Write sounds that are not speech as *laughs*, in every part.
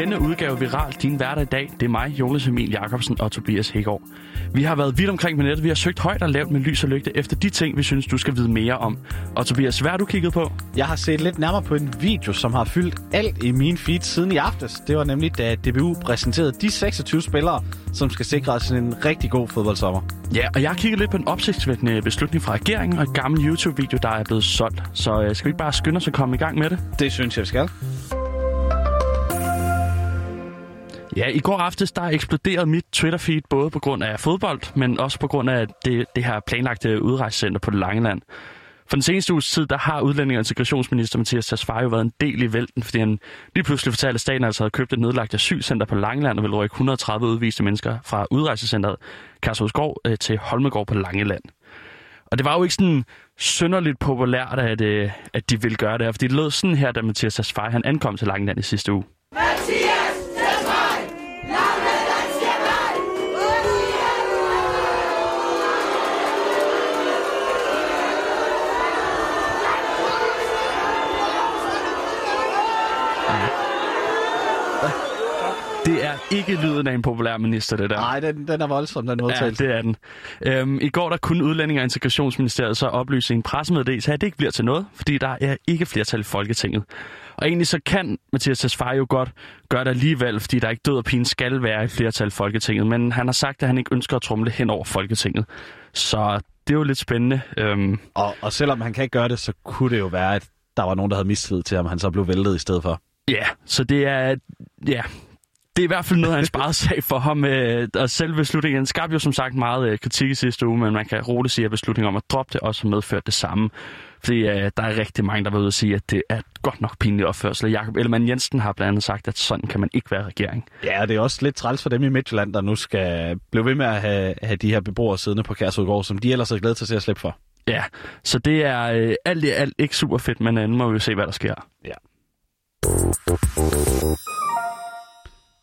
denne udgave Viral, din hverdag i dag. Det er mig, Jonas Emil Jacobsen og Tobias Hækgaard. Vi har været vidt omkring på nettet. Vi har søgt højt og lavt med lys og lygte efter de ting, vi synes, du skal vide mere om. Og Tobias, hvad har du kigget på? Jeg har set lidt nærmere på en video, som har fyldt alt i min feed siden i aftes. Det var nemlig, da DBU præsenterede de 26 spillere, som skal sikre os en rigtig god fodboldsommer. Ja, og jeg har kigget lidt på en opsigtsvækkende beslutning fra regeringen og en gammel YouTube-video, der er blevet solgt. Så øh, skal vi ikke bare skynde os at komme i gang med det? Det synes jeg, vi skal. Ja, i går aftes der eksploderede mit Twitter-feed både på grund af fodbold, men også på grund af det, det her planlagte udrejsecenter på Langeland. For den seneste uges tid, der har udlænding- og integrationsminister Mathias Tesfaye været en del i vælten, fordi han lige pludselig fortalte, at staten altså havde købt et nedlagt asylcenter på Langeland og ville rykke 130 udviste mennesker fra udrejsecenteret Kærshovedskov øh, til Holmegård på Langeland. Og det var jo ikke sådan synderligt populært, at, øh, at de ville gøre det her, fordi det lød sådan her, da Mathias Tesfaye han ankom til Langeland i sidste uge. Mathias Det er ikke lyden af en populær minister, det der. Nej, den, den er voldsom, den Ja, udtalelse. det er den. Øhm, I går der kunne Udlænding- og Integrationsministeriet så oplyse i en pressemeddelelse, at det ikke bliver til noget, fordi der er ikke flertal i Folketinget. Og egentlig så kan Mathias Tesfaye jo godt gøre det alligevel, fordi der ikke død og pine skal være i flertal i Folketinget. Men han har sagt, at han ikke ønsker at trumle hen over Folketinget. Så det er jo lidt spændende. Øhm, Og, og selvom han kan ikke gøre det, så kunne det jo være, at der var nogen, der havde mistillid til ham, han så blev væltet i stedet for. Ja, så det er... Ja, det er i hvert fald noget af en *laughs* sparet sag for ham. øh, Og selve beslutningen skabte jo som sagt meget øh, kritik i sidste uge, men man kan roligt sige, at beslutningen om at droppe det også har medført det samme. Fordi øh, der er rigtig mange, der vil ud og sige, at det er godt nok pinlig opførsel. Jakob Ellemann Jensen har blandt andet sagt, at sådan kan man ikke være regering. Ja, det er også lidt træls for dem i Midtjylland, der nu skal blive ved med at have, have de her beboere siddende på Kærsudgård, som de ellers har glædet sig til at slippe for. Ja, så det er øh, alt i alt ikke super fedt, men øh, nu må vi jo se, hvad der sker. Ja.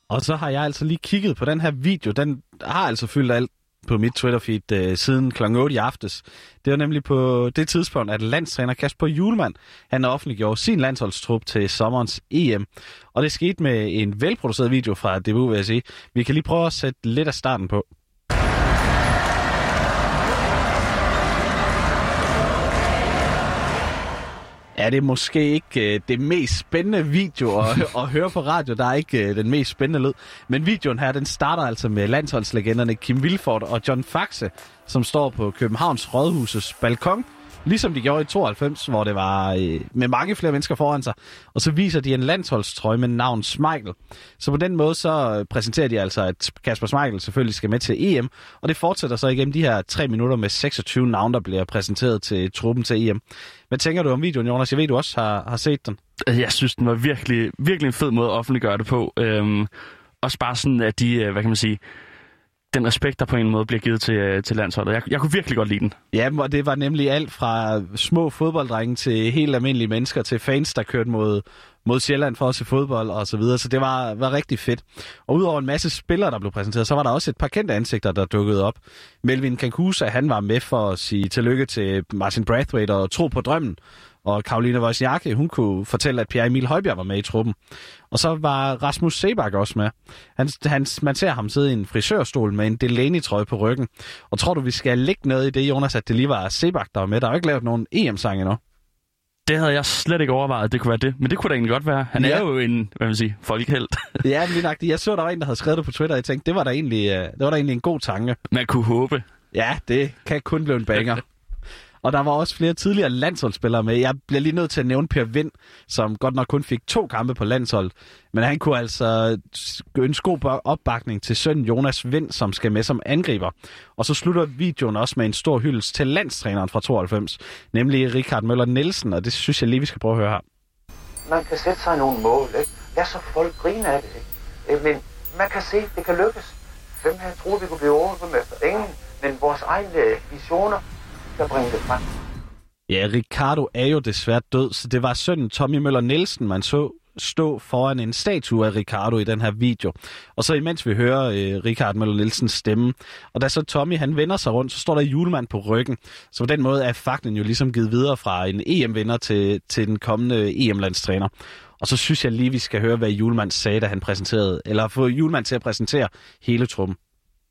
Og så har jeg altså lige kigget på den her video. Den har altså fyldt alt på mit Twitter-feed øh, siden kl. 8 i aftes. Det var nemlig på det tidspunkt, at landstræner Kasper Julemand, han offentliggjorde sin landsholdstrup til sommerens EM. Og det skete med en velproduceret video fra DBU, vil jeg sige. Vi kan lige prøve at sætte lidt af starten på. Ja, det er måske ikke øh, det mest spændende video at, *laughs* at høre på radio. Der er ikke øh, den mest spændende lyd. Men videoen her, den starter altså med landsholdslegenderne Kim Vilfort og John Faxe, som står på Københavns Rådhuses balkon. Ligesom de gjorde i 92, hvor det var øh, med mange flere mennesker foran sig. Og så viser de en landsholdstrøje med navn Smeichel. Så på den måde så præsenterer de altså, at Kasper Smeichel selvfølgelig skal med til EM. Og det fortsætter så igennem de her tre minutter med 26 navne, der bliver præsenteret til truppen til EM. Hvad tænker du om videoen, Jonas? Jeg ved, du også har, har set den. Jeg synes, den var virkelig, virkelig en fed måde at offentliggøre det på. Øhm, også bare sådan, at de, øh, hvad kan man sige, den respekt, der på en måde bliver givet til, øh, til landsholdet. Jeg, jeg kunne virkelig godt lide den. Ja, og det var nemlig alt fra små fodbolddrenge til helt almindelige mennesker, til fans, der kørte mod, mod Sjælland for at se fodbold og så videre. Så det var, var rigtig fedt. Og udover en masse spillere, der blev præsenteret, så var der også et par kendte ansigter, der dukkede op. Melvin Kankusa, han var med for at sige tillykke til Martin Brathwaite og tro på drømmen. Og Karoline Wozniacki, hun kunne fortælle, at Pierre Emil Højbjerg var med i truppen. Og så var Rasmus Sebak også med. Han, han, man ser ham sidde i en frisørstol med en Delaney-trøje på ryggen. Og tror du, vi skal lægge noget i det, Jonas, at det lige var Sebak, der var med? Der er jo ikke lavet nogen EM-sang endnu. Det havde jeg slet ikke overvejet, at det kunne være det. Men det kunne da egentlig godt være. Han Ja. er jo en, hvad man sige, folkehelt. *laughs* Ja, men lige nøjagtigt. Jeg så, der var en, der havde skrevet det på Twitter, og jeg tænkte, det var da egentlig, øh, det var da egentlig en god tanke. Man kunne håbe. Ja, det kan kun blive en banger. *laughs* Og der var også flere tidligere landsholdsspillere med. Jeg bliver lige nødt til at nævne Per Vind, som godt nok kun fik to kampe på landshold. Men han kunne altså ønske god opbakning til søn Jonas Vind, som skal med som angriber. Og så slutter videoen også med en stor hyldest til landstræneren fra 92, nemlig Richard Møller Nielsen, og det synes jeg lige, vi skal prøve at høre her. man kan sætte sig nogle mål, ikke? Lad så folk grine af det, ikke? Øh, men man kan se, det kan lykkes. Hvem havde troet, vi kunne blive overbemester? Ingen. Men vores egne visioner, der bringe det frem. Ja, Ricardo er jo desværre død, så det var sønnen Tommy Møller Nielsen, man så stå foran en statue af Ricardo i den her video. Og så imens vi hører øh, Richard Møller Nielsens stemme, og da så Tommy han vender sig rundt, så står der julemand på ryggen. Så på den måde er faklen jo ligesom givet videre fra en EM-vinder til, til den kommende EM-landstræner. Og så synes jeg lige, vi skal høre, hvad Julemand sagde, da han præsenterede, eller få Julemand til at præsentere hele trummen.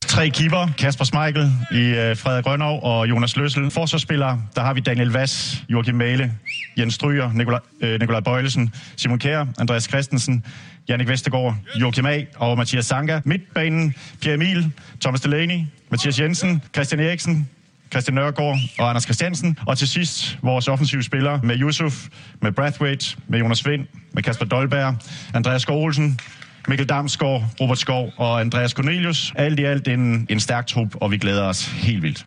Tre keeper, Kasper Smeichel i øh, Frederik Grønov og Jonas Løssel. Forsvarsspillere, der har vi Daniel Vass, Joachim Male, Jens Stryger, Nikolaj, øh, Nikolaj Bøjlesen, Simon Kjær, Andreas Christensen, Jannik Vestergaard, Joachim A. og Mathias Sanka. Midtbanen, Pierre Emil, Thomas Delaney, Mathias Jensen, Christian Eriksen, Christian Nørgaard og Anders Christiansen. Og til sidst vores offensive spillere med Yusuf, med Brathwaite, med Jonas Vind, med Kasper Dolberg, Andreas Skov Mikkel Damsgaard, Robert Skov og Andreas Cornelius. Alt i alt en, en stærk trup, og vi glæder os helt vildt.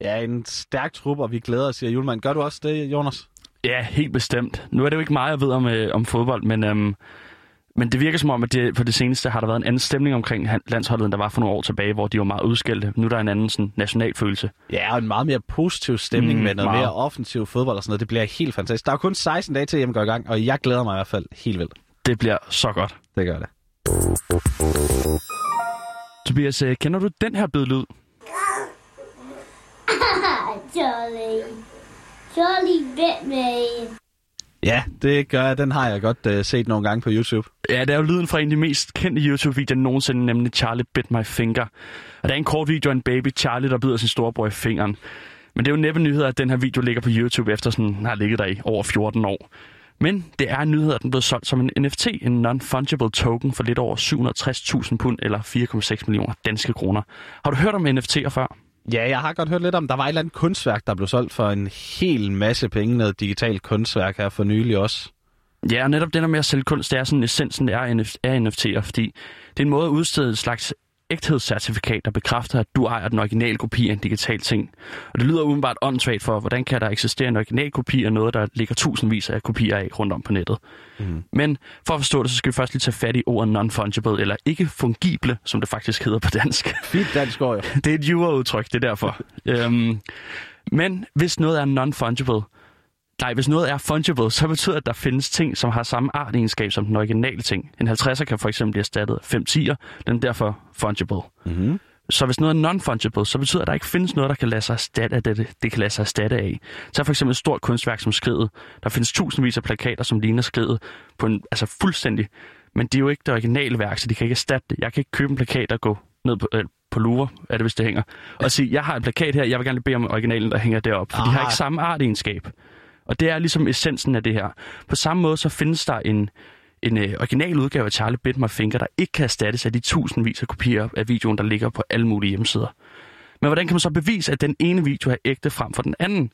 Ja, en stærk trup, og vi glæder os, siger Julemand. Gør du også det, Jonas? Ja, helt bestemt. Nu er det jo ikke meget, jeg ved om, øh, om fodbold, men, øhm, men det virker som om, at det, på det seneste har der været en anden stemning omkring landsholdet, end der var for nogle år tilbage, hvor de var meget udskældte. Nu er der en anden sådan, nationalfølelse. Ja, og en meget mere positiv stemning Mm, med noget meget. mere offensiv fodbold og sådan noget. Det bliver helt fantastisk. Der er kun 16 dage til, at går i gang, og jeg glæder mig i hvert fald helt vildt. Det bliver så godt. Det gør det. Tobias, øh, kender du den her bedlyd? Charlie. Charlie bit me. Ja, det gør jeg. Den har jeg godt uh, set nogle gange på YouTube. Ja, det er jo lyden fra en af de mest kendte YouTube-videoer nogensinde, nemlig Charlie Bit My Finger. Og det er en kort video af en baby Charlie, der bider sin storebror i fingeren. Men det er jo næppe nyheder, at den her video ligger på YouTube, efter sådan den har ligget der i over 14 år. Men det er en nyhed, at den blev solgt som en NFT, en non-fungible token for lidt over 760.000 pund eller 4,6 millioner danske kroner. Har du hørt om NFT'er før? Ja, jeg har godt hørt lidt om, der var et eller andet kunstværk, der blev solgt for en hel masse penge. Noget digitalt kunstværk her for nylig også. Ja, og netop det der med at sælge kunst, det er sådan essensen det er NF- af NFT'er, fordi det er en måde at udstede et slags ægthedscertifikat, der bekræfter, at du ejer den originale kopi af en digital ting. Og det lyder udenbart åndssvagt for, hvordan kan der eksistere en original kopi af noget, der ligger tusindvis af kopier af rundt om på nettet. Mm. Men for at forstå det, så skal vi først lige tage fat i ordet non-fungible, eller ikke fungible, som det faktisk hedder på dansk. Fint dansk ord, *laughs* det er et jura-udtryk, det er derfor. *laughs* øhm, men hvis noget er non-fungible, nej, hvis noget er fungible, så betyder det, at der findes ting, som har samme artegenskab som den originale ting. En 50'er kan for eksempel blive erstattet af 5 10'er, den er derfor fungible. Mm-hmm. Så hvis noget er non-fungible, så betyder det, at der ikke findes noget, der kan lade sig erstatte af det, det kan lade sig erstatte af. Så for eksempel et stort kunstværk som skridet. Der findes tusindvis af plakater, som ligner skridet på en, altså fuldstændig. Men det er jo ikke det originale værk, så de kan ikke erstatte det. Jeg kan ikke købe en plakat og gå ned på, øh, på Louvre, er det hvis det hænger, og sige, jeg har en plakat her, jeg vil gerne bede om originalen, der hænger deroppe. For de har ikke samme artegenskab. Og det er ligesom essensen af det her. På samme måde så findes der en, en øh, original udgave af Charlie Bit My Finger, der ikke kan erstattes af de tusindvis af kopier af videoen, der ligger på alle mulige hjemmesider. Men hvordan kan man så bevise, at den ene video er ægte frem for den anden?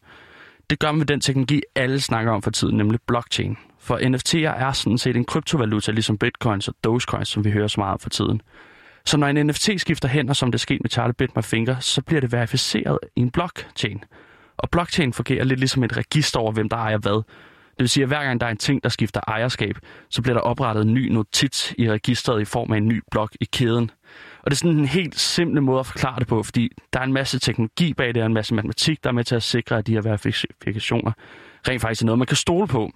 Det gør man med den teknologi, alle snakker om for tiden, nemlig blockchain. For NFT'er er sådan set en kryptovaluta, ligesom bitcoins og dogecoins, som vi hører så meget om for tiden. Så når en NFT skifter hænder, som det er sket med Charlie Bit My Finger, så bliver det verificeret i en blockchain. Og blockchain fungerer lidt ligesom et register over, hvem der ejer hvad. Det vil sige, at hver gang der er en ting, der skifter ejerskab, så bliver der oprettet en ny notits i registret i form af en ny blok i kæden. Og det er sådan en helt simple måde at forklare det på, fordi der er en masse teknologi bag det, og en masse matematik, der er med til at sikre, at de her verifikationer rent faktisk er noget, man kan stole på.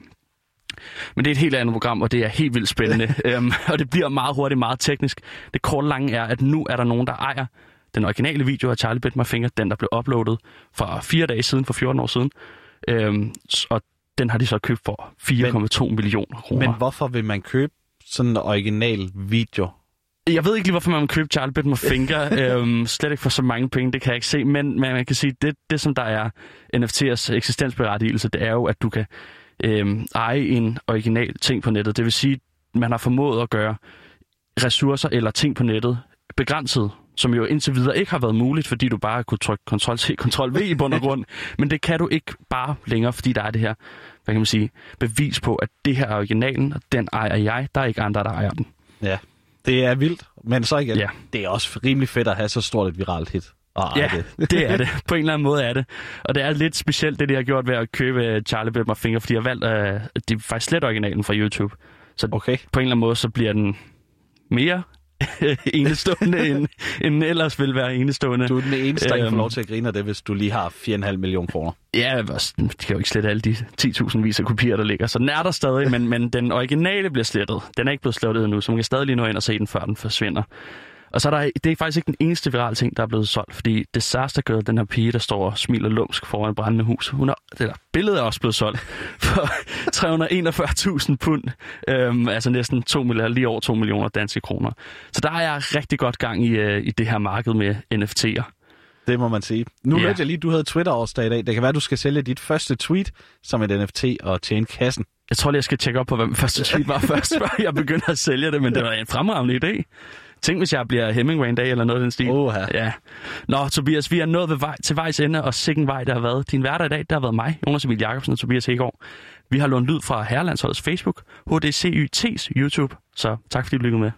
Men det er et helt andet program, og det er helt vildt spændende. *laughs* øhm, og det bliver meget hurtigt, meget teknisk. Det korte lange er, at nu er der nogen, der ejer den originale video af Charlie Bit My Finger, den der blev uploadet for fire dage siden, for 14 år siden. Øhm, og den har de så købt for 4,2 millioner kroner. Men hvorfor vil man købe sådan en original video? Jeg ved ikke lige, hvorfor man vil købe Charlie Bit My Finger. *laughs* øhm, slet ikke for så mange penge, det kan jeg ikke se. Men, men man kan sige, det, det som der er NFT'ers eksistensberettigelse, det er jo, at du kan øhm, eje en original ting på nettet. Det vil sige, man har formået at gøre ressourcer eller ting på nettet begrænset, som jo indtil videre ikke har været muligt, fordi du bare kunne trykke Ctrl-C, Ctrl-V i bund og *laughs* grund. Men det kan du ikke bare længere, fordi der er det her, hvad kan man sige, bevis på, at det her er originalen, og den ejer jeg. Der er ikke andre, der ejer den. Ja, det er vildt. Men så igen, Ja. det er også rimelig fedt at have så stort et viralt hit. Og Ja, det. *laughs* det er det. På en eller anden måde er det. Og det er lidt specielt, det de har gjort ved at købe øh, Charlie My Finger, fordi jeg har valgt, at det er faktisk slet originalen fra YouTube. Så Okay. på en eller anden måde, så bliver den mere *laughs* enestående, end, end ellers vil være enestående. Du er den eneste, der kan få Øhm. lov til at grine af det, hvis du lige har 4,5 millioner kroner. Ja, de kan jo ikke slette alle de 10.000 vis af kopier, der ligger. Så den er der stadig, men, men den originale bliver slettet. Den er ikke blevet slettet endnu, så man kan stadig lige nå ind og se den, før den forsvinder. Og så er der, det er faktisk ikke den eneste virale ting, der er blevet solgt, fordi Disaster Girl, den her pige, der står og smiler lumsk foran et brændende hus, hun er, eller billedet er også blevet solgt for *laughs* 341.000 pund, øhm, altså næsten 2 millioner, lige over 2 millioner danske kroner. Så der er jeg rigtig godt gang i, øh, i det her marked med NFT'er. Det må man sige. Nu yeah. hørte jeg lige, du havde Twitter-årsdag i dag. Det kan være, du skal sælge dit første tweet som et NFT og tjene kassen. Jeg tror lige, jeg skal tjekke op på, hvad min første tweet var *laughs* først, før jeg begynder at sælge det, men det var en fremragende idé. Tænk, hvis jeg bliver Hemingway en dag, eller noget af den stil. Oha. Ja. Nå, Tobias, vi er nået ved vej, til vejs ende, og sikken vej, der har været. Din hverdag i dag, der har været mig, Jonas Emil Jacobsen og Tobias Hegård. Vi har lånt lyd fra Herrelandsholdets Facebook, HDCYT's YouTube, så tak fordi du lyttede med.